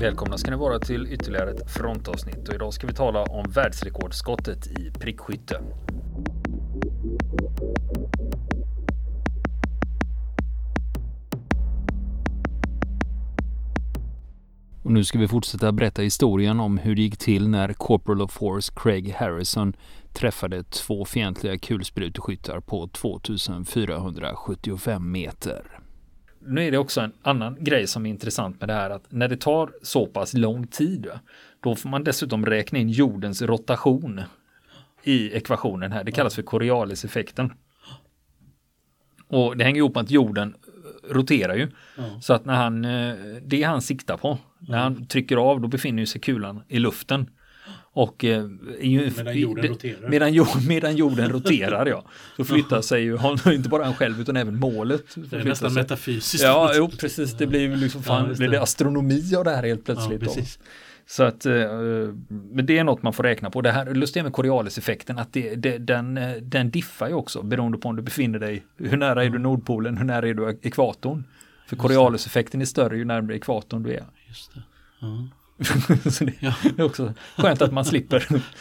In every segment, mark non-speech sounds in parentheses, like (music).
Välkomna ska ni vara till ytterligare ett frontavsnitt och idag ska vi tala om världsrekordskottet i prickskytte. Och nu ska vi fortsätta berätta historien om hur det gick till när Corporal of Force Craig Harrison träffade två fientliga kulspruteskyttar på 2475 meter. Nu är det också en annan grej som är intressant med det här att när det tar så pass lång tid då får man dessutom räkna in jordens rotation i ekvationen här. Det kallas för Corioliseffekten. Och det hänger ihop med att jorden roterar ju. Ja. Så att när han, eh, det han siktar på, när han trycker av då befinner sig kulan i luften. Och, eh, ju, medan jorden roterar. Medan, (laughs) medan jorden roterar ja. Så flyttar sig ju, inte bara han själv utan även målet. Det är nästan sig. metafysiskt. Ja, jo, precis. Det blir ju liksom, fan, ja, blir det astronomi av det här helt plötsligt. Ja, så att, eh, men det är något man får räkna på. Det här lustiga med Corioliseffekten, att det, det, den, eh, den diffar ju också beroende på om du befinner dig, hur nära är du Nordpolen, hur nära är du ekvatorn? För Corioliseffekten är större ju närmare ekvatorn du är. Just det. Ja. (laughs) så det, ja. är också skönt att man slipper,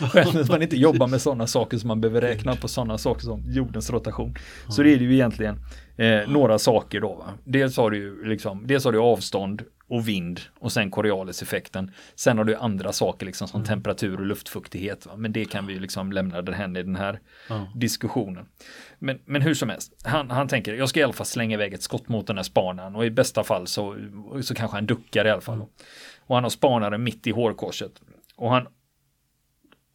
skönt att man inte jobbar med sådana saker som man behöver räkna på sådana saker som jordens rotation. Så det är det ju egentligen eh, några saker då. Va? Dels har du liksom, dels har du avstånd och vind och sen Corioliseffekten. Sen har du andra saker liksom som mm. temperatur och luftfuktighet. Va? Men det kan vi liksom lämna därhän i den här ja. diskussionen. Men, men hur som helst, han, han tänker jag ska i alla fall slänga iväg ett skott mot den här spanaren och i bästa fall så, så kanske han duckar i alla fall. Och han har spanaren mitt i hårkorset. Och han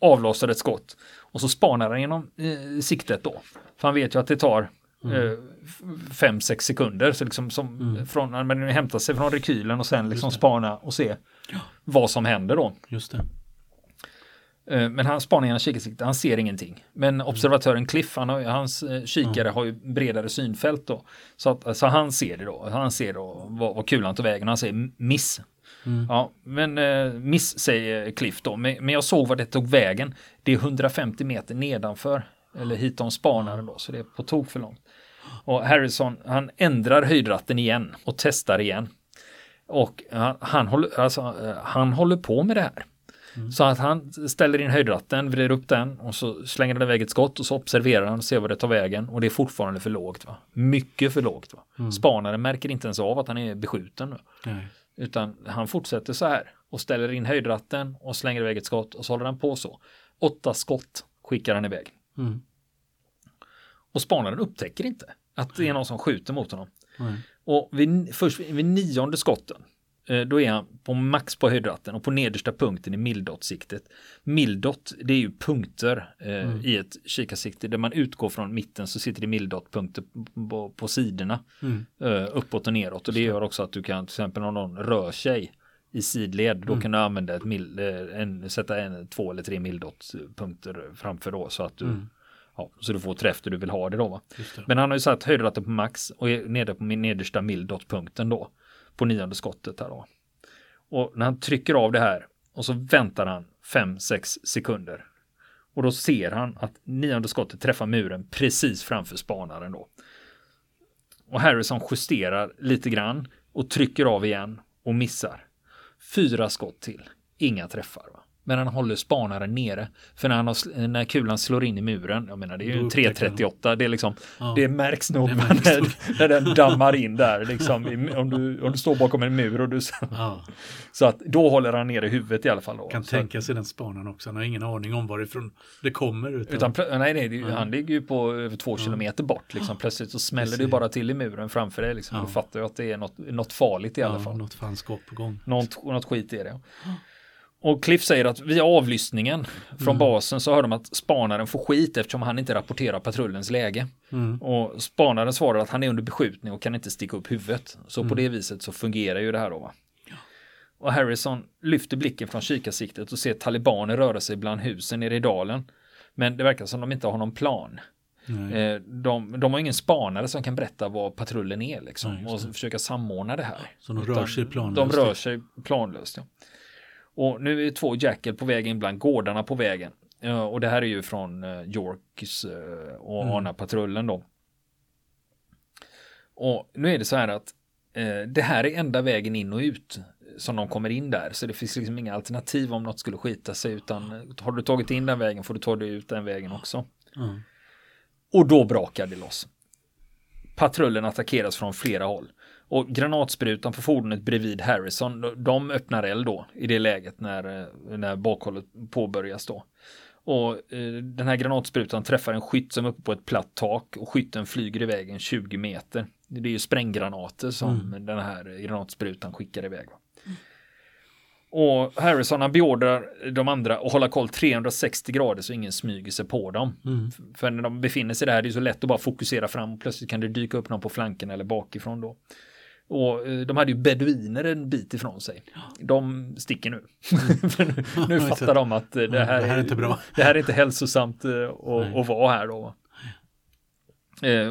avlossar ett skott. Och så spanar han genom eh, siktet då. För han vet ju att det tar 5-6 mm. sekunder. Så liksom som mm. från, men hämta sig från rekylen och sen liksom spana och se ja. vad som händer då. Just det. Eh, men han spanar genom kikarsikte, han ser ingenting. Men mm. observatören Cliff, han har, hans eh, kikare har ju bredare synfält då. Så, att, så han ser det då, han ser då vad, vad kulan tog vägen, han säger miss. Mm. Ja, men eh, miss säger Cliff då, men, men jag såg vad det tog vägen. Det är 150 meter nedanför, eller hit om spanaren då, så det är på tok för långt. Och Harrison, han ändrar höjdratten igen och testar igen. Och han, han, håller, alltså, eh, han håller på med det här. Mm. Så att han ställer in höjdratten, vrider upp den och så slänger han iväg ett skott och så observerar han och ser vad det tar vägen och det är fortfarande för lågt. Va? Mycket för lågt. Va? Mm. Spanaren märker inte ens av att han är beskjuten. Utan han fortsätter så här och ställer in höjdratten och slänger iväg ett skott och så håller han på så. Åtta skott skickar han iväg. Mm. Och spanaren upptäcker inte att det är någon som skjuter mot honom. Mm. Och vid, först vid nionde skotten då är han på max på höjdratten och på nedersta punkten i mildot-siktet. Mildot, det är ju punkter eh, mm. i ett kikarsikte där man utgår från mitten så sitter det mildot-punkter på, på sidorna mm. eh, uppåt och neråt och det gör också att du kan till exempel om någon rör sig i sidled då mm. kan du använda ett mil, eh, en, sätta en, två eller tre mildot-punkter framför då så att du mm. Ja, så du får träff där du vill ha det då. Det. Men han har ju satt höjdratten på max och är nere på min nedersta mildot-punkten då. På nionde skottet här då. Och när han trycker av det här och så väntar han 5-6 sekunder. Och då ser han att nionde skottet träffar muren precis framför spanaren då. Och Harrison justerar lite grann och trycker av igen och missar. Fyra skott till, inga träffar. Va? Men han håller spanaren nere. För när, han har, när kulan slår in i muren, jag menar det är ju 338, det, är liksom, ja. det märks nog det märks när, (laughs) när den dammar in där. Liksom, om, du, om du står bakom en mur och du... Ja. (laughs) Så att då håller han nere huvudet i alla fall. Då. Kan så tänka sig den spanaren också, han har ingen aning om varifrån det kommer. Utan, utan nej, nej ja. han ligger ju på över två kilometer bort. Liksom. Plötsligt så smäller det bara till i muren framför dig. Liksom. Du fattar ju att det är något, något farligt i alla fall. Något fanskap på gång. Något, något skit i det. Och Cliff säger att via avlyssningen från mm. basen så hör de att spanaren får skit eftersom han inte rapporterar patrullens läge. Mm. Och spanaren svarar att han är under beskjutning och kan inte sticka upp huvudet. Så mm. på det viset så fungerar ju det här då. Va? Och Harrison lyfter blicken från kikarsiktet och ser talibaner röra sig bland husen nere i dalen. Men det verkar som de inte har någon plan. Eh, de, de har ingen spanare som kan berätta vad patrullen är liksom, Nej, och försöka samordna det här. Så de rör sig planlöst? De rör sig planlöst. Ja. Och nu är två Jackal på väg in bland gårdarna på vägen. Och det här är ju från eh, Yorks eh, och mm. Arna-patrullen då. Och nu är det så här att eh, det här är enda vägen in och ut som de kommer in där. Så det finns liksom inga alternativ om något skulle skita sig utan har du tagit in den vägen får du ta dig ut den vägen också. Mm. Och då brakar det loss. Patrullen attackeras från flera håll. Och granatsprutan på fordonet bredvid Harrison, de öppnar eld då i det läget när, eh, när bakhållet påbörjas då. Och eh, den här granatsprutan träffar en skytt som är uppe på ett platt tak och skytten flyger iväg en 20 meter. Det är ju spränggranater som mm. den här granatsprutan skickar iväg. Mm. Och Harrison han beordrar de andra att hålla koll 360 grader så ingen smyger sig på dem. Mm. För när de befinner sig där det är så lätt att bara fokusera fram och plötsligt kan det dyka upp någon på flanken eller bakifrån då. Och eh, de hade ju beduiner en bit ifrån sig. De sticker nu. (laughs) nu, nu (laughs) fattar de att eh, det här, det här är inte bra. Det här är inte hälsosamt eh, att, att vara här då.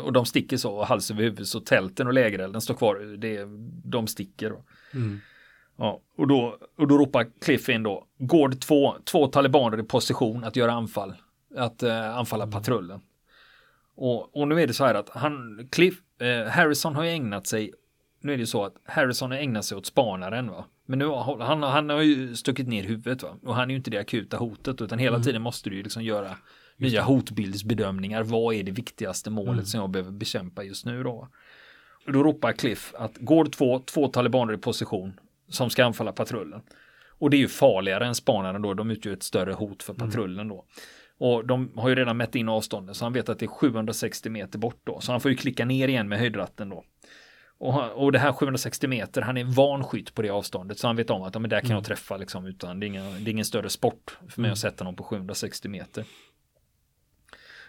Och de sticker så hals över huvud så tälten och lägerelden står kvar. Det, de sticker. Då. Mm. Ja, och, då, och då ropar Cliff in då. Gård två, två talibaner i position att göra anfall. Att uh, anfalla mm. patrullen. Och, och nu är det så här att han, Cliff, eh, Harrison har ju ägnat sig nu är det så att Harrison har ägnat sig åt spanaren va. Men nu har han, han har ju stuckit ner huvudet va. Och han är ju inte det akuta hotet utan hela mm. tiden måste du ju liksom göra nya hotbildsbedömningar. Vad är det viktigaste målet mm. som jag behöver bekämpa just nu då? Och då ropar Cliff att går två, två talibaner i position som ska anfalla patrullen. Och det är ju farligare än spanaren då. De utgör ett större hot för mm. patrullen då. Och de har ju redan mätt in avståndet så han vet att det är 760 meter bort då. Så han får ju klicka ner igen med höjdratten då. Och, och det här 760 meter, han är van skytt på det avståndet så han vet om att ja, men där kan mm. jag träffa liksom utan det är, ingen, det är ingen större sport för mig mm. att sätta någon på 760 meter.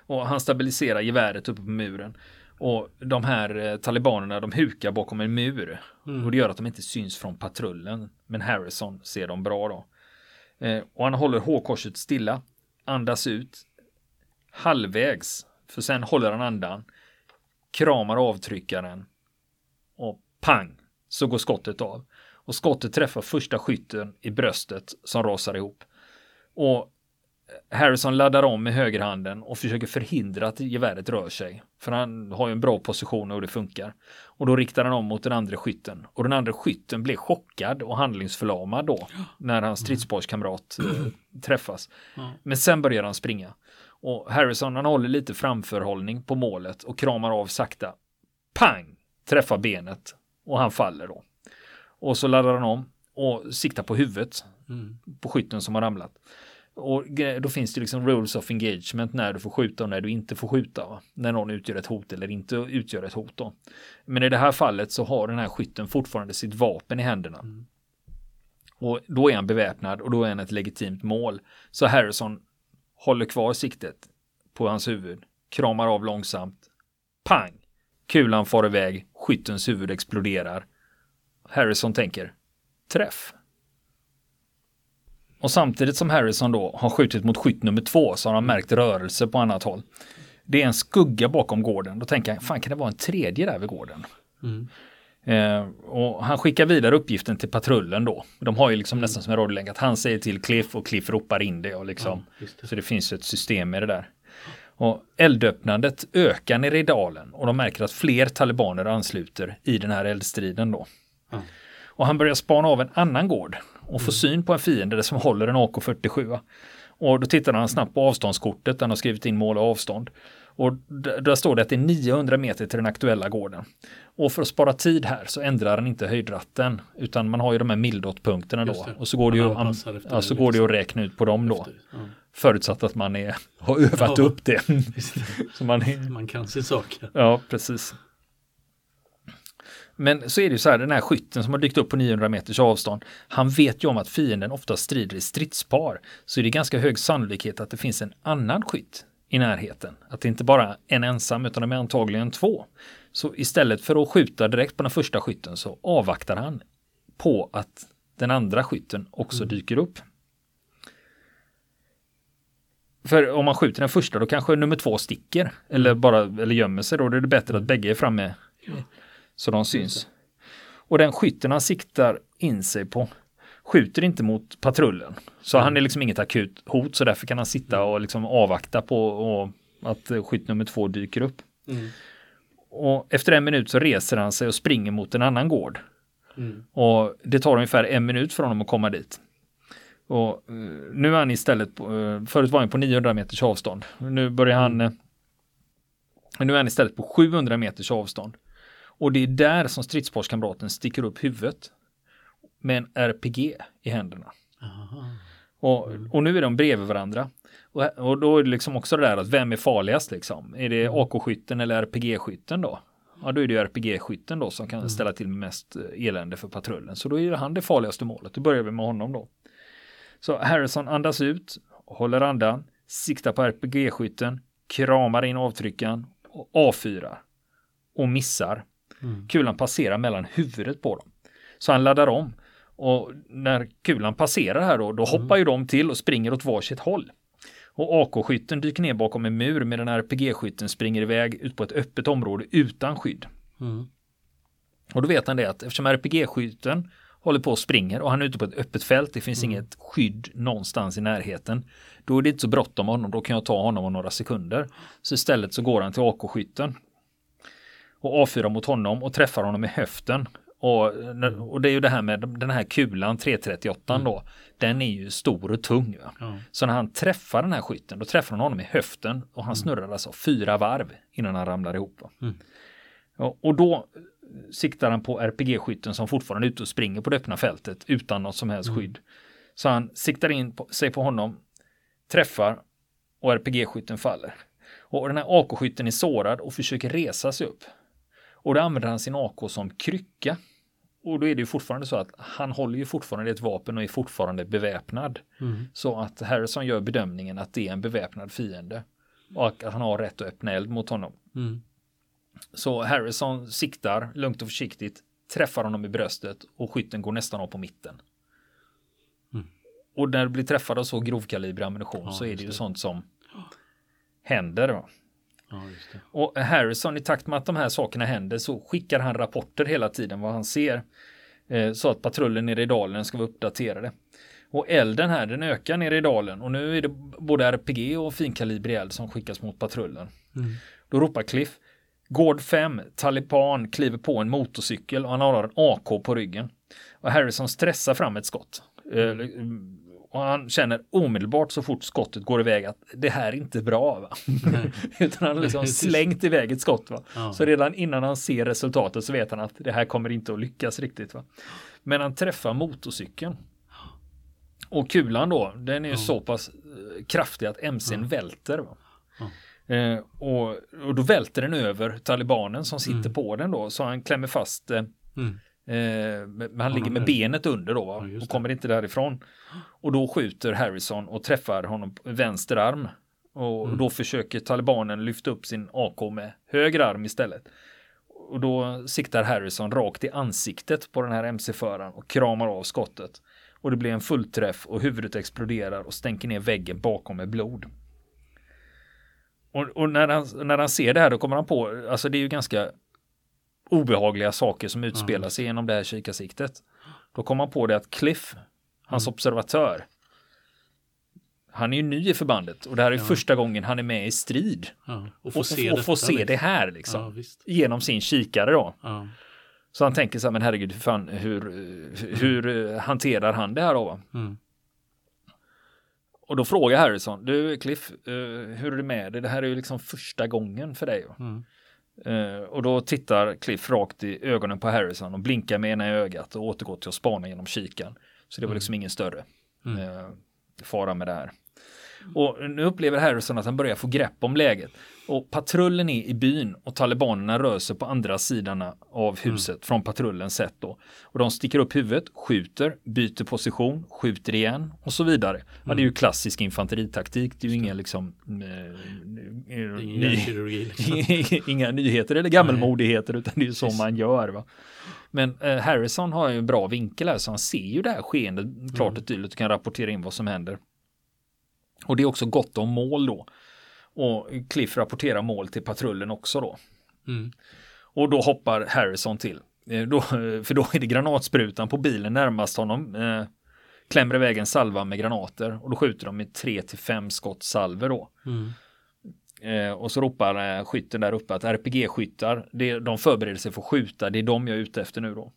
Och han stabiliserar geväret uppe på muren. Och de här eh, talibanerna de hukar bakom en mur. Mm. Och det gör att de inte syns från patrullen. Men Harrison ser dem bra då. Eh, och han håller hårkorset stilla. Andas ut. Halvvägs. För sen håller han andan. Kramar avtryckaren och pang så går skottet av. Och skottet träffar första skytten i bröstet som rasar ihop. Och Harrison laddar om med högerhanden och försöker förhindra att geväret rör sig. För han har ju en bra position och det funkar. Och då riktar han om mot den andra skytten. Och den andra skytten blir chockad och handlingsförlamad då. När hans stridsparskamrat eh, (clears throat) träffas. Men sen börjar han springa. Och Harrison han håller lite framförhållning på målet och kramar av sakta. Pang! Träffar benet och han faller då. Och så laddar han om och siktar på huvudet mm. på skytten som har ramlat. Och då finns det liksom rules of engagement när du får skjuta och när du inte får skjuta. Va? När någon utgör ett hot eller inte utgör ett hot. Då. Men i det här fallet så har den här skytten fortfarande sitt vapen i händerna. Mm. Och då är han beväpnad och då är han ett legitimt mål. Så Harrison håller kvar siktet på hans huvud, kramar av långsamt, pang! Kulan far iväg, skyttens huvud exploderar. Harrison tänker träff. Och samtidigt som Harrison då har skjutit mot skytt nummer två så har han märkt rörelse på annat håll. Det är en skugga bakom gården. Då tänker han, fan kan det vara en tredje där vid gården? Mm. Eh, och han skickar vidare uppgiften till patrullen då. De har ju liksom mm. nästan som en radiolänk att han säger till Cliff och Cliff ropar in det. Och liksom, ja, det. Så det finns ett system i det där. Och eldöppnandet ökar nere i dalen och de märker att fler talibaner ansluter i den här eldstriden då. Mm. Och han börjar spana av en annan gård och får mm. syn på en fiende som håller en AK47. Och då tittar han snabbt på avståndskortet, han har skrivit in mål och avstånd. Och där står det att det är 900 meter till den aktuella gården. Och för att spara tid här så ändrar han inte höjdratten utan man har ju de här mildot-punkterna då. Och så går det ju, ja, så går det att räkna ut på dem då. Ja. Förutsatt att man är, (laughs) har övat ja, (laughs) upp det. så man, är, man kan sin sak. Ja, precis. Men så är det ju så här, den här skytten som har dykt upp på 900 meters avstånd, han vet ju om att fienden ofta strider i stridspar, så är det ganska hög sannolikhet att det finns en annan skytt i närheten. Att det inte bara är en ensam, utan de är antagligen två. Så istället för att skjuta direkt på den första skytten så avvaktar han på att den andra skytten också mm. dyker upp. För om man skjuter den första då kanske nummer två sticker eller mm. bara eller gömmer sig då. Då är det bättre att bägge är framme så de syns. Och den skytten han siktar in sig på skjuter inte mot patrullen. Så mm. han är liksom inget akut hot så därför kan han sitta och liksom avvakta på att skytt nummer två dyker upp. Mm. Och efter en minut så reser han sig och springer mot en annan gård. Mm. Och det tar ungefär en minut för honom att komma dit. Och eh, nu är han istället på, eh, förut var han på 900 meters avstånd. Nu börjar han, eh, nu är han istället på 700 meters avstånd. Och det är där som stridsparskamraten sticker upp huvudet med en RPG i händerna. Aha. Och, och nu är de bredvid varandra. Och, och då är det liksom också det där att vem är farligast liksom? Är det AK-skytten eller RPG-skytten då? Ja, då är det ju RPG-skytten då som kan ställa till mest eh, elände för patrullen. Så då är han det farligaste målet. Då börjar vi med honom då. Så Harrison andas ut, håller andan, siktar på RPG-skytten, kramar in avtryckaren och avfyrar. Och missar. Mm. Kulan passerar mellan huvudet på dem. Så han laddar om. Och när kulan passerar här då, då hoppar ju de till och springer åt varsitt håll. Och AK-skytten dyker ner bakom en mur medan RPG-skytten springer iväg ut på ett öppet område utan skydd. Mm. Och då vet han det att eftersom RPG-skytten håller på och springer och han är ute på ett öppet fält, det finns inget skydd någonstans i närheten. Då är det inte så bråttom honom, då kan jag ta honom om några sekunder. Så istället så går han till AK-skytten och avfyrar mot honom och träffar honom i höften. Och, och det är ju det här med den här kulan 338 då. Den är ju stor och tung. Ja. Så när han träffar den här skytten, då träffar han honom i höften och han snurrar alltså fyra varv innan han ramlar ihop. Mm. Ja, och då siktar han på RPG-skytten som fortfarande är ute och springer på det öppna fältet utan något som helst skydd. Så han siktar in på, sig på honom, träffar och RPG-skytten faller. Och den här AK-skytten är sårad och försöker resa sig upp. Och då använder han sin AK som krycka. Och då är det ju fortfarande så att han håller ju fortfarande ett vapen och är fortfarande beväpnad. Mm. Så att Harrison gör bedömningen att det är en beväpnad fiende. Och att han har rätt att öppna eld mot honom. Mm. Så Harrison siktar lugnt och försiktigt, träffar honom i bröstet och skytten går nästan av på mitten. Mm. Och när du blir träffad av så grovkalibrig ammunition Ja, så är det ju det. sånt som händer. Va? Ja. Och Harrison i takt med att de här sakerna händer så skickar han rapporter hela tiden vad han ser. Eh, så att patrullen nere i dalen ska vara uppdaterade. Och elden här den ökar nere i dalen och nu är det både RPG och finkalibrig eld som skickas mot patrullen. Mm. Då ropar Cliff Gård 5, taliban kliver på en motorcykel och han har en AK på ryggen. Och Harrison stressar fram ett skott. Eh, Och han känner omedelbart så fort skottet går iväg att det här är inte bra. Va? (laughs) Utan han har liksom slängt iväg ett skott. Va? Ja. Så redan innan han ser resultatet så vet han att det här kommer inte att lyckas riktigt. Va? Men han träffar motorcykeln. Och kulan då, den är ju så pass eh, kraftig att MCn välter. Va? Eh, och, och då välter den över talibanen som sitter på den då, så han klämmer fast eh, Mm. Eh, men han ligger med benet under då va? Och kommer inte därifrån. Och då skjuter Harrison och träffar honom på vänster arm. Och Mm. då försöker talibanen lyfta upp sin AK med höger arm istället. Och då siktar Harrison rakt i ansiktet på den här MC-föraren och kramar av skottet. Och det blir en fullträff och huvudet exploderar och stänker ner väggen bakom med blod. Och, och när, han, när han ser det här då kommer han på, alltså det är ju ganska obehagliga saker som utspelar sig genom det här kikarsiktet. Då kom han på det att Cliff, hans observatör, han är ju ny i förbandet och det här är första gången han är med i strid. Ja. Och Och, få och, se, och få detta, se det här liksom. Ja. Genom sin kikare då. Ja. Så han tänker så här, men herregud, hur, fan, hur, hur, eh, hanterar han det här då? Mm. Och då frågar Harrison, du Cliff, eh, hur är det med dig? Det här är ju liksom första gången för dig. va?" Mm. Eh, och då tittar Cliff rakt i ögonen på Harrison och blinkar med ena ögat och återgår till att spana genom kikan. Så det var liksom ingen större Mm. eh, fara med det här. Och nu upplever Harrison att han börjar få grepp om läget. Och patrullen är i byn och talibanerna rör sig på andra sidan av huset från patrullens sätt då. Och de sticker upp huvudet, skjuter, byter position, skjuter igen och så vidare. Ja, det är ju klassisk infanteritaktik. Det är ju inga liksom eh, ny- liksom. (laughs) Inga nyheter eller gammelmodigheter utan det är ju så man gör. Va? Men eh, Harrison har ju en bra vinkel här så han ser ju det här skeendet klart och tydligt och kan rapportera in vad som händer. Och det är också gott om mål då. Och Cliff rapporterar mål till patrullen också då. Mm. Och då hoppar Harrison till. Eh, Då, för då är det granatsprutan på bilen närmast honom. Eh, klämmer iväg en salva med granater och då skjuter de med tre till fem skott salver då. Mm. Eh, och så ropar eh, skytten där uppe att RPG-skyttar, det, de förbereder sig för att skjuta, det är de jag är ute efter nu då.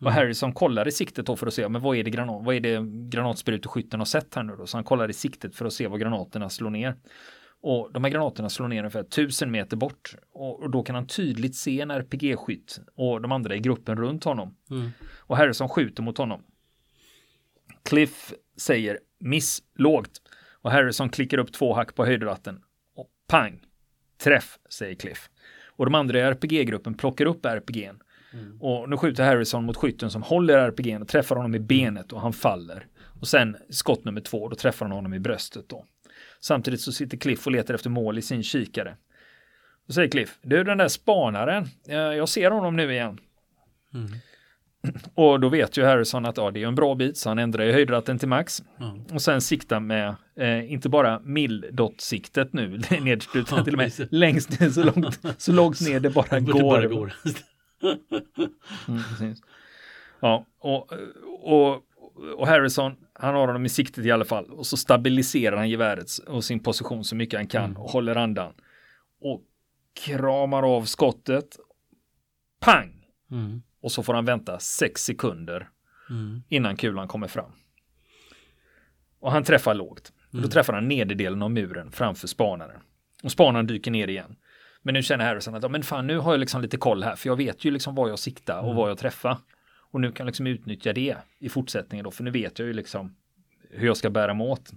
Och Harrison kollar i siktet då för att se, men vad är det, granat, vad är det granatspruteskytten har sett här nu då? Så han kollar i siktet för att se vad granaterna slår ner. Och de här granaterna slår ner ungefär tusen meter bort. Och, och då kan han tydligt se en RPG-skytt och de andra i gruppen runt honom. Mm. Och Harrison skjuter mot honom. Cliff säger miss lågt. Och Harrison klickar upp två hack på höjdratten. Och pang! Träff, säger Cliff. Och de andra i RPG-gruppen plockar upp RPGn. Mm. Och nu skjuter Harrison mot skytten som håller RPGn och träffar honom i benet och han faller. Och sen skott nummer två, då träffar han honom i bröstet då. Samtidigt så sitter Cliff och letar efter mål i sin kikare. Då säger Cliff, du den där spanaren, eh, jag ser honom nu igen. Mm. (clears throat) Och då vet ju Harrison att ja, det är en bra bit, så han ändrar ju höjdratten till max. Ja. Och sen siktar med, eh, inte bara mill-dot-siktet nu, (laughs) nedst utan Ja, till och med längst ner så långt, så långt ner det bara (laughs) Det går. bara går. Mm, (laughs) precis. Ja, och, och, och Harrison, han har honom i siktet i alla fall. Och så stabiliserar han geväret och sin position så mycket han kan Mm. och håller andan. Och kramar av skottet. Pang! Mm. Och så får han vänta sex sekunder Mm. innan kulan kommer fram. Och han träffar lågt. Då träffar han nederdelen av muren framför spanaren. Och spanaren dyker ner igen. Men nu känner Harrison att men fan, nu har jag liksom lite koll här, för jag vet ju liksom var jag siktar och var jag träffar. Och nu kan jag liksom utnyttja det i fortsättningen då, för nu vet jag ju liksom hur jag ska bära mig åt.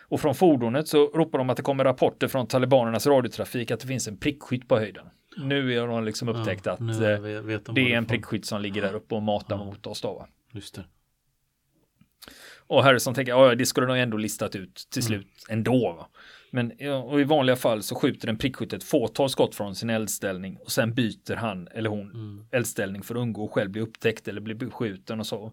Och från fordonet så ropar de att det kommer rapporter från talibanernas radiotrafik att det finns en prickskytt på höjden. Nu har de liksom upptäckt Ja, att eh, vet- vet de det är en prickskytt som ligger där uppe och matar Ja. mot oss då. Va? Just det. Och Harrison tänker, ja det skulle de ändå listat ut till Mm. slut ändå. Va? Men i vanliga fall så skjuter en prickskytt ett fåtal skott från sin eldställning och sen byter han eller hon Mm. eldställning för att undgå att själv bli upptäckt eller bli beskjuten och så.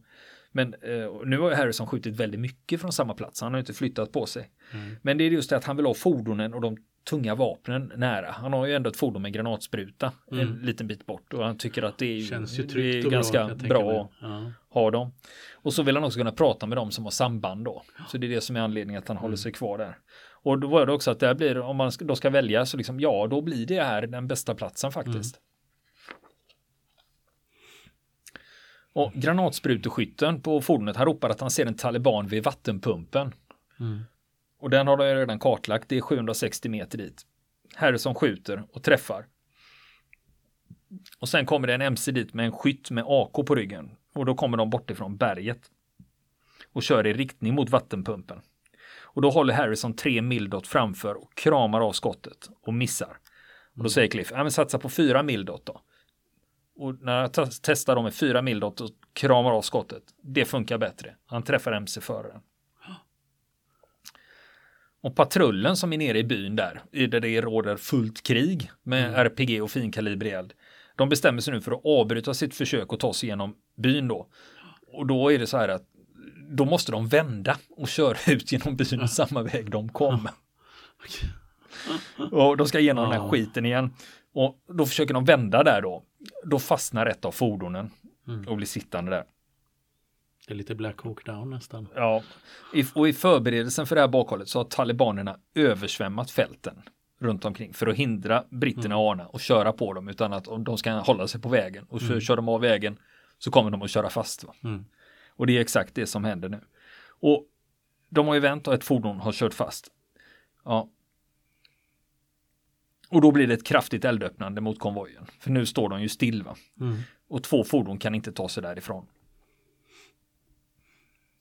Men eh, nu har Harrison skjutit väldigt mycket från samma plats. Han har inte flyttat på sig. Mm. Men det är just det att han vill ha fordonen och de tunga vapnen nära. Han har ju ändå ett fordon med granatspruta en Mm. liten bit bort och han tycker att det är, Känns ju det är ganska bra. bra, att Ja. ha dem. Och så vill han också kunna prata med dem som har samband då. Så det är det som är anledningen att han Mm. håller sig kvar där. Och då var det också att där blir, om man då ska välja så liksom, ja, då blir det här den bästa platsen faktiskt. Och granatspruteskytten på fordonet, han ropar att han ser en taliban vid vattenpumpen. Mm. Och den har de redan kartlagt, det är 760 meter dit. Harrison skjuter och träffar. Och sen kommer det en MC dit med en skytt med AK på ryggen. Och då kommer de bort ifrån berget. Och kör i riktning mot vattenpumpen. Och då håller Harrison tre mildot framför och kramar av skottet och missar. Och då säger Cliff, ja men satsa på fyra mildot då. Och när jag te- testar dem med fyra mildot och kramar av skottet, det funkar bättre. Han träffar MC-föraren. Och patrullen som är nere i byn där, där det råder fullt krig med RPG och finkalibrig eld. De bestämmer sig nu för att avbryta sitt försök och ta sig igenom byn då. Och då är det så här att då måste de vända och köra (laughs) ut genom byn samma väg de kom. Och de ska igenom den här skiten igen. Och då försöker de vända där då. Då fastnar ett av fordonen Mm. och blir sittande där. Det är lite Black Hawk Down nästan. Ja, och i förberedelsen för det här bakhållet så har talibanerna översvämmat fälten runt omkring för att hindra britterna och ana och köra på dem utan att de ska hålla sig på vägen och så kör de av vägen så kommer de att köra fast. Mm. Och det är exakt det som händer nu. Och de har ju vänt och ett fordon har kört fast. Ja. Och då blir det ett kraftigt eldöppnande mot konvojen. För nu står de ju still. Mm. Och två fordon kan inte ta sig därifrån.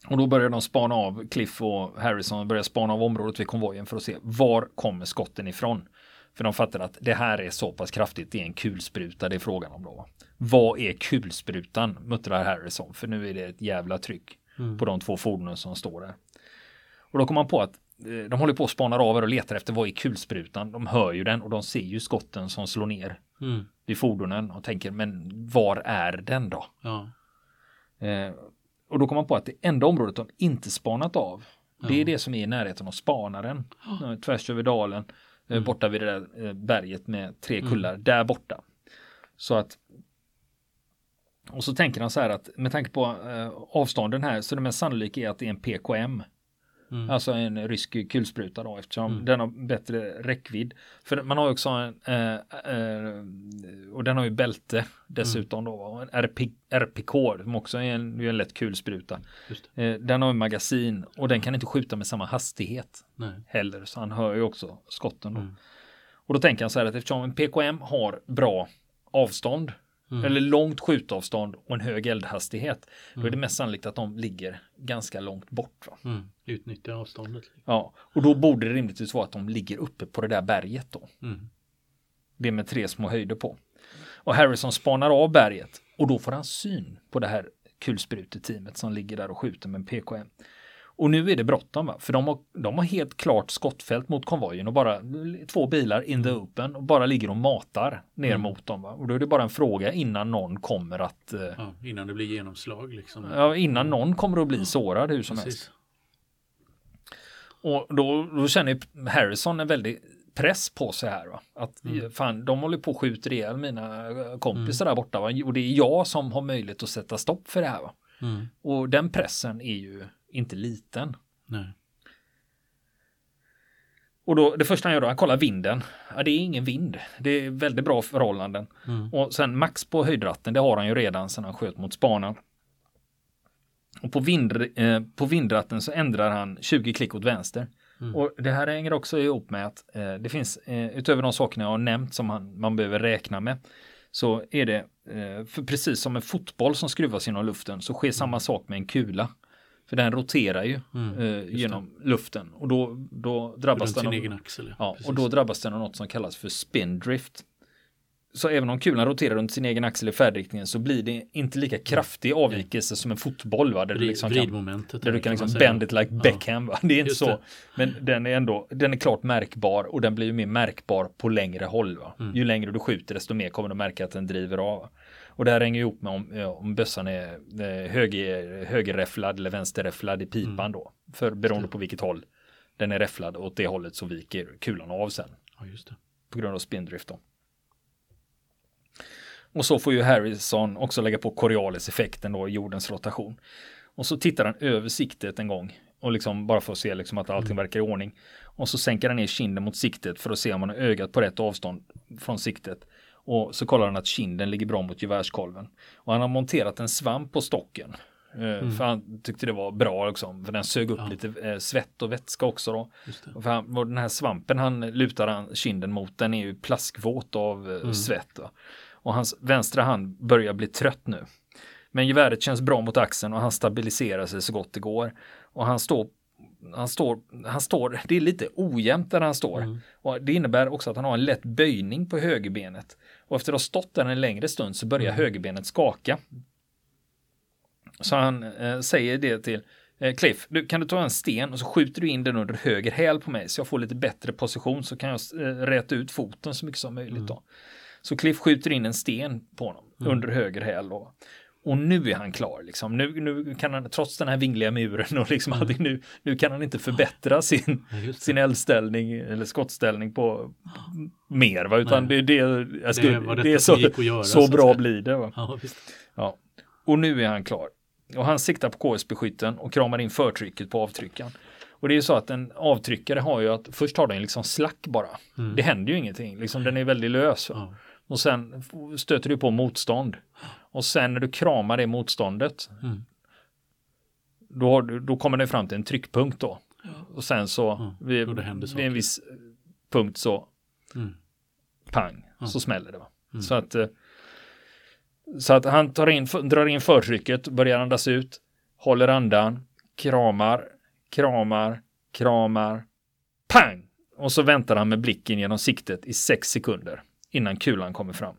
Och då börjar de spana av, Cliff och Harrison börjar spana av området vid konvojen för att se var kommer skotten ifrån. För de fattar att det här är så pass kraftigt, det är en kulspruta det är frågan om då. Vad är kulsprutan? muttrar Harrison, för nu är det ett jävla tryck Mm. på de två fordonen som står där. Och då kommer man på att eh, de håller på att spana av och letar efter vad är kulsprutan. De hör ju den och de ser ju skotten som slår ner Mm. vid fordonen och tänker men var är den då? Ja. Eh, och då kommer man på att det enda området de inte spanat av det är Ja. det som är i närheten av spanaren. Tvärs över dalen. Eh, Mm. Borta vid det där eh, berget med tre kullar. Där borta. Så att och så tänker han så här att med tanke på eh, avstånden här så det mest sannolika är att det är en PKM. Mm. Alltså en rysk kulspruta då eftersom Mm. den har bättre räckvidd. För man har också en, eh, eh, och den har ju bälte dessutom då. Och en RP, RPK som också är en, en lätt kulspruta. Eh, den har ju magasin och den kan inte skjuta med samma hastighet Nej. heller. Så han hör ju också skotten då. Mm. Och då tänker han så här att eftersom en PKM har bra avstånd Mm. eller långt skjutavstånd och en hög eldhastighet. Då är det Mm. mest sannolikt att de ligger ganska långt bort. Va? Mm. Utnyttja avståndet. Ja, och då borde det rimligtvis vara att de ligger uppe på det där berget då. Mm. Det med tre små höjder på. Och Harrison spanar av berget och då får han syn på det här kulspruteteamet som ligger där och skjuter med en PKM. Och nu är det bråttom, va? för de har, de har helt klart skottfält mot konvojen och bara två bilar in the open och bara ligger och matar ner Mm. mot dem. Va? Och då är det bara en fråga innan någon kommer att, eh, Ja, innan det blir genomslag liksom. ja, innan någon kommer att bli sårad hur som helst. Precis. Och då, då känner ju Harrison en väldig press på sig här. Va? Att Mm. fan, de håller på och skjuter ihjäl mina eh, kompisar där borta. Va? Och det är jag som har möjlighet att sätta stopp för det här. Va? Mm. Och den pressen är ju inte liten. Nej. Och då, det första han gör då, han kollar vinden. Ja, det är ingen vind. Det är väldigt bra förhållanden. Mm. Och sen max på höjdratten, det har han ju redan sedan han sköt mot spanan. Och på, vind, eh, på vindratten så ändrar han 20 klick åt vänster. Mm. Och det här hänger också ihop med att eh, det finns, eh, utöver de sakerna jag har nämnt som han, man behöver räkna med, så är det, eh, för precis som en fotboll som skruvas genom luften, så sker samma sak med en kula. För den roterar ju Mm, eh, genom luften och då, då drabbas Runt den av, egen axel. ja, precis. och då drabbas den av något som kallas för spin drift. Så även om kulan roterar runt sin egen axel i färdriktningen så blir det inte lika kraftig avvikelse som en fotboll. Va? Där du Vrid, liksom kan, där du kan liksom bend it like. Beckham. Va? Det är inte Just så. det. Men den är ändå, den är klart märkbar och den blir ju mer märkbar på längre håll. Mm. Ju längre du skjuter desto mer kommer du märka att den driver av. Och det här hänger ihop med om, om bössan är eh, höger, högerräfflad eller vänsterräfflad i pipan Mm. då. För beroende på vilket håll den är räfflad åt det hållet så viker kulan av sen Ja, just det. på grund av spindrift då. Och så får ju Harrison också lägga på Coriolis-effekten då jordens rotation. Och så tittar han över siktet en gång och liksom bara för att se liksom att allting verkar i ordning. Och så sänker han ner kinden mot siktet för att se om han har ögat på rätt avstånd från siktet. Och så kollar han att kinden ligger bra mot gevärskolven. Och han har monterat en svamp på stocken. Eh, För han tyckte det var bra liksom, för den sög upp Ja. lite eh, svett och vätska också då. För han, den här svampen han lutar han kinden mot, den är ju plaskvåt av eh, svett. Va? Och hans vänstra hand börjar bli trött nu. Men geväret känns bra mot axeln och han stabiliserar sig så gott det går. Och han står, han står, han står, det är lite ojämnt där han står. Mm. Och det innebär också att han har en lätt böjning på högerbenet. Och efter att ha stått där en längre stund så börjar högerbenet skaka. Så han eh, säger det till eh, Cliff, du, kan du ta en sten och så skjuter du in den under höger häl på mig så jag får lite bättre position så kan jag eh, räta ut foten så mycket som möjligt då. Så Cliff skjuter in en sten på honom under höger häl då. Och nu är han klar liksom. Nu, nu kan han, trots den här vingliga muren och liksom allting, nu, nu kan han inte förbättra sin, det. sin eldställning eller skottställning på mer va, utan det, det, jag skulle, det, detta är så, göra, så så bra blir det va. Ja. Ja, och nu är han klar. Och han siktar på KSB-skytten och kramar in förtrycket på avtryckaren. Och det är ju så att en avtryckare har ju att först har den liksom slack bara. Det händer ju ingenting, liksom den är väldigt lös. Ja. Och sen stöter du på motstånd. Och sen när du kramar det motståndet. Mm. Då, har du, då kommer det fram till en tryckpunkt då. Och sen så Ja, vid, vid en viss punkt så Mm. pang Ja. så smäller det. Va? Mm. Så att eh, så att han tar in, drar in förtrycket, börjar andas ut, håller andan, kramar, kramar, kramar, pang! Och så väntar han med blicken genom siktet i sex sekunder innan kulan kommer fram.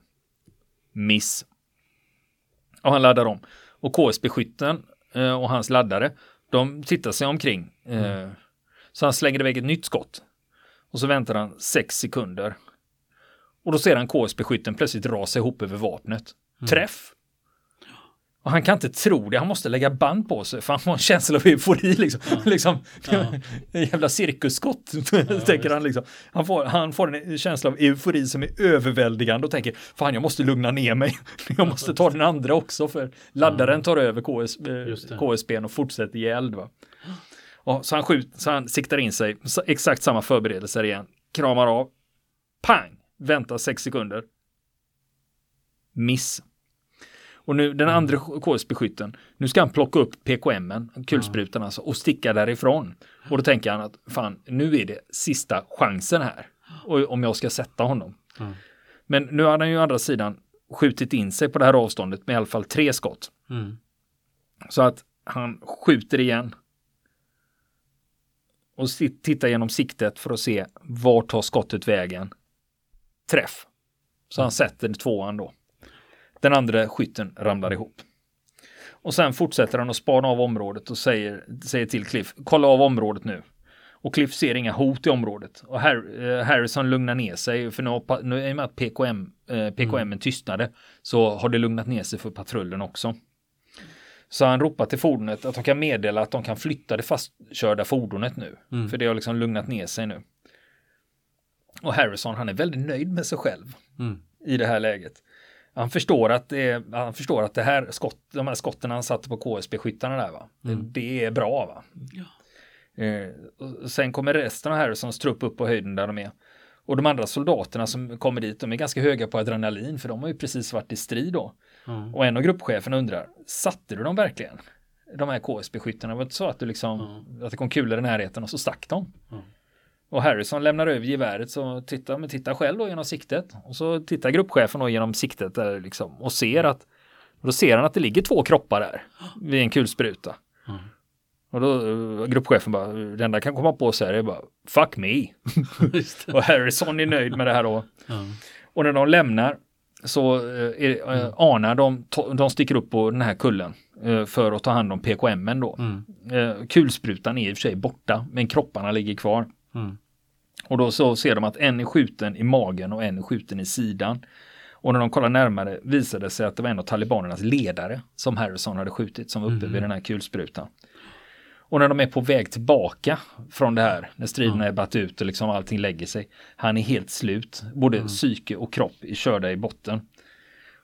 Miss. Och han laddar om. Och KSB-skytten eh, och hans laddare, de tittar sig omkring. Eh, Så han slänger iväg ett nytt skott. Och så väntar han sex sekunder. Och då ser han KSB-skytten plötsligt rasa ihop över vapnet. Träff! Och han kan inte tro det, han måste lägga band på sig för han får en känsla av eufori liksom. (laughs) liksom Ja. jävla cirkusskott, (laughs) tänker han liksom. Han får, han får en känsla av eufori som är överväldigande och tänker, fan jag måste lugna ner mig. (laughs) Jag måste ta den andra också för laddaren tar över KS, eh, KSBn och fortsätter ge eld. Va? Och så han skjuter, så han siktar in sig, exakt samma förberedelser igen. Kramar av. Pang! Väntar sex sekunder. Miss. Och nu den andra KSB-skytten, nu ska han plocka upp PKM, kulsprutan alltså, och sticka därifrån. Och då tänker han att fan, nu är det sista chansen här. Och om jag ska sätta honom. Mm. Men nu har han ju å andra sidan skjutit in sig på det här avståndet med i alla fall tre skott. Mm. Så att han skjuter igen. Och tittar genom siktet för att se var tar skottet vägen. Träff. Så han sätter tvåan då. Den andra skytten ramlar ihop. Och sen fortsätter han att spana av området och säger, säger till Cliff, kolla av området nu. Och Cliff ser inga hot i området. Och eh, Harrison lugnar ner sig, för nu, har nu i och med att PKM, eh, PKM tystnade så har det lugnat ner sig för patrullen också. Så han ropar till fordonet att de kan meddela att de kan flytta det fastkörda fordonet nu. Mm. För det har liksom lugnat ner sig nu. Och Harrison, han är väldigt nöjd med sig själv Mm. i det här läget. Han förstår att det, är, han förstår att det här skott, de här skotten han satte på KSB-skyttarna där va, det, det är bra va. Eh, och sen kommer resten av Harrisons trupp upp på höjden där de är. Och de andra soldaterna som kommer dit, de är ganska höga på adrenalin för de har ju precis varit i strid då. Ja. Och en av gruppcheferna undrar, satte du dem verkligen? De här KSB-skyttarna, var det inte så att du liksom, att det kom kulor i närheten och så stack de? Ja. Och Harrison lämnar över geväret så tittar, men tittar själv då genom siktet. Och så tittar gruppchefen då genom siktet där liksom och ser att, och då ser han att det ligger två kroppar där vid en kulspruta. Ja. Och då uh, gruppchefen bara, det enda kan komma på så här är bara, fuck me. (laughs) Och Harrison är nöjd med det här då. Ja. Och när de lämnar så eh, är, eh, anar de, de sticker upp på den här kullen eh, för att ta hand om PKM då. Mm. Eh, kulsprutan är i och för sig borta, men kropparna ligger kvar. Mm. Och då så ser de att en är skjuten i magen och en är skjuten i sidan. Och när de kollar närmare visade det sig att det var en av talibanernas ledare som Harrison hade skjutit som var uppe vid den här kulsprutan. Och när de är på väg tillbaka från det här, när striderna är batt ut och liksom allting lägger sig. Han är helt slut, både psyke och kropp är körda i botten.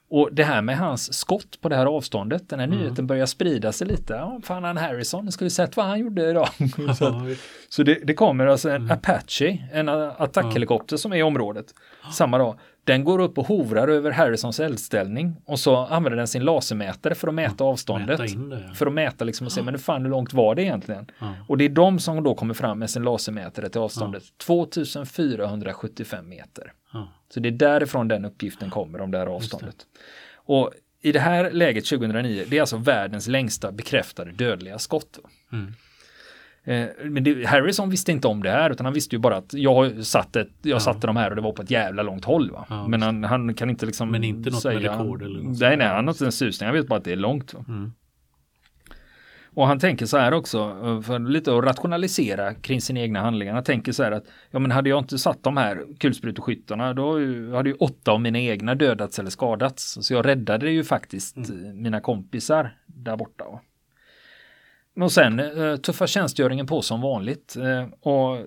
Och det här med hans skott på det här avståndet, den här nyheten börjar sprida sig lite. Ja, fan han Harrison, ska vi sett vad han gjorde idag? (laughs) Så att- så det, det kommer alltså en Apache, en attackhelikopter som är i området samma dag. Den går upp och hovrar över Harrisons eldställning och så använder den sin lasermätare för att mäta avståndet. Mäta det. ja. För att mäta liksom och se, men hur fan hur långt var det egentligen? Ja. Och det är de som då kommer fram med sin lasermätare till avståndet 2475 meter. Ja. Så det är därifrån den uppgiften kommer om det här avståndet. Och i det här läget 2009, det är alltså världens längsta bekräftade dödliga skott. Mm. Eh, Men det, Harrison visste inte om det här utan han visste ju bara att jag har satt ett, jag satte de här och det var på ett jävla långt håll. Ja, men han, han kan inte liksom Men inte något med rekord eller något Nej, nej, han har inte en susning. Han vet bara att det är långt. Mm. Och han tänker så här också, eh, för lite att rationalisera kring sina egna handlingar. Han tänker så här att, ja men hade jag inte satt de här kulspruteskyttarna, då hade ju åtta av mina egna dödats eller skadats. Så jag räddade ju faktiskt eh, mina kompisar där borta. Och sen eh, tuffar tjänstgöringen på som vanligt. Eh, och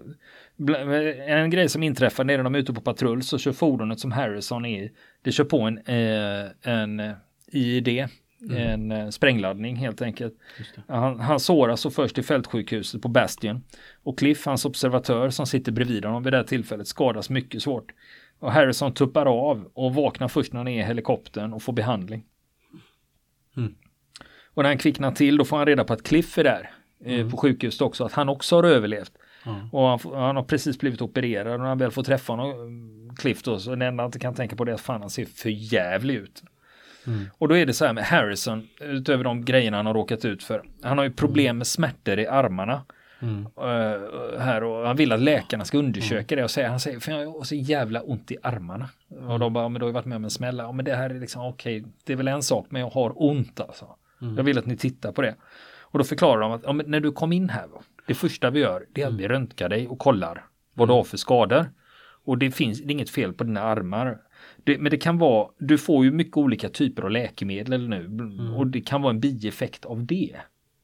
bl- en grej som inträffar när de är ute på patrull så kör fordonet som Harrison är i, det kör på en, eh, en eh, IED, en eh, sprängladdning helt enkelt. Han, han såras så först i fältsjukhuset på Bastion och Cliff, hans observatör som sitter bredvid honom vid det här tillfället, skadas mycket svårt. Och Harrison tuppar av och vaknar först när han är i helikoptern och får behandling. Mm. Och när han kvicknar till då får han reda på att Cliff är där eh, på sjukhuset också, att han också har överlevt. Ja. Och han, han har precis blivit opererad och när han väl får träffa honom, Cliff då, så det enda han inte kan tänka på det är att fan han ser för jävlig ut. Mm. Och då är det så här med Harrison, utöver de grejerna han har råkat ut för. Han har ju problem med smärtor i armarna. Mm. eh, här och han vill att läkarna ska undersöka det och säga, han säger, för jag har så jävla ont i armarna. Och de bara, men du har ju varit med om en smälla. Ja men det här är liksom okej, det är väl en sak, men jag har ont alltså. Jag vill att ni tittar på det. Och då förklarar de att ja, när du kom in här, det första vi gör, det är att vi röntgar dig och kollar vad du har för skador. Och det finns det är inget fel på dina armar. Det, men det kan vara, du får ju mycket olika typer av läkemedel nu och det kan vara en bieffekt av det.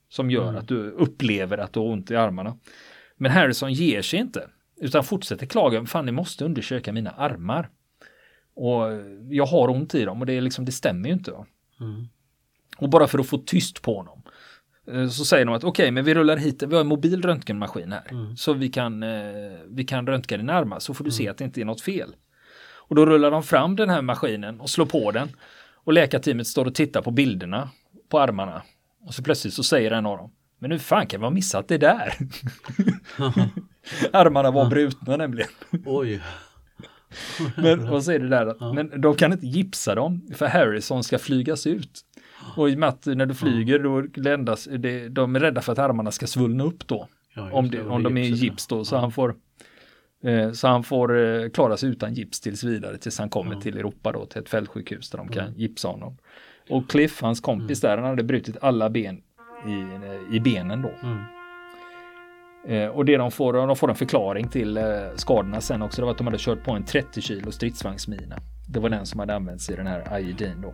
Som gör att du upplever att du har ont i armarna. Men Harrison ger sig inte. Utan fortsätter klaga, fan ni måste undersöka mina armar. Och jag har ont i dem och det, är liksom, det stämmer ju inte. Mm. Och bara för att få tyst på honom Eh, så säger de att okej, okay, men vi rullar hit, vi har en mobil röntgenmaskin här. Mm. Så vi kan, eh, vi kan röntga din armar så får du mm. se att det inte är något fel. Och då rullar de fram den här maskinen och slår på den. Och läkarteamet står och tittar på bilderna på armarna. Och så plötsligt så säger en av dem, men hur fan kan vi ha missat det där? (laughs) (laughs) Armarna var brutna nämligen. Oj. Men vad säger du där? Men de kan inte gipsa dem för Harrison ska flygas ut. Och i och med att när du flyger då ländas, det, de är rädda för att armarna ska svullna upp då. Ja, om, det, om de är i gips då, så ja. han får eh, så han får eh, klara sig utan gips tills vidare tills han kommer till Europa då till ett fältsjukhus där de kan gipsa honom. Och Cliff, hans kompis mm. där, han hade brutit alla ben i, i benen då. Mm. Eh, och det de får, de får en förklaring till eh, skadorna sen också, det var att de hade kört på en 30 kilo stridsvagnsmina. Det var den som hade använts i den här IEDn då.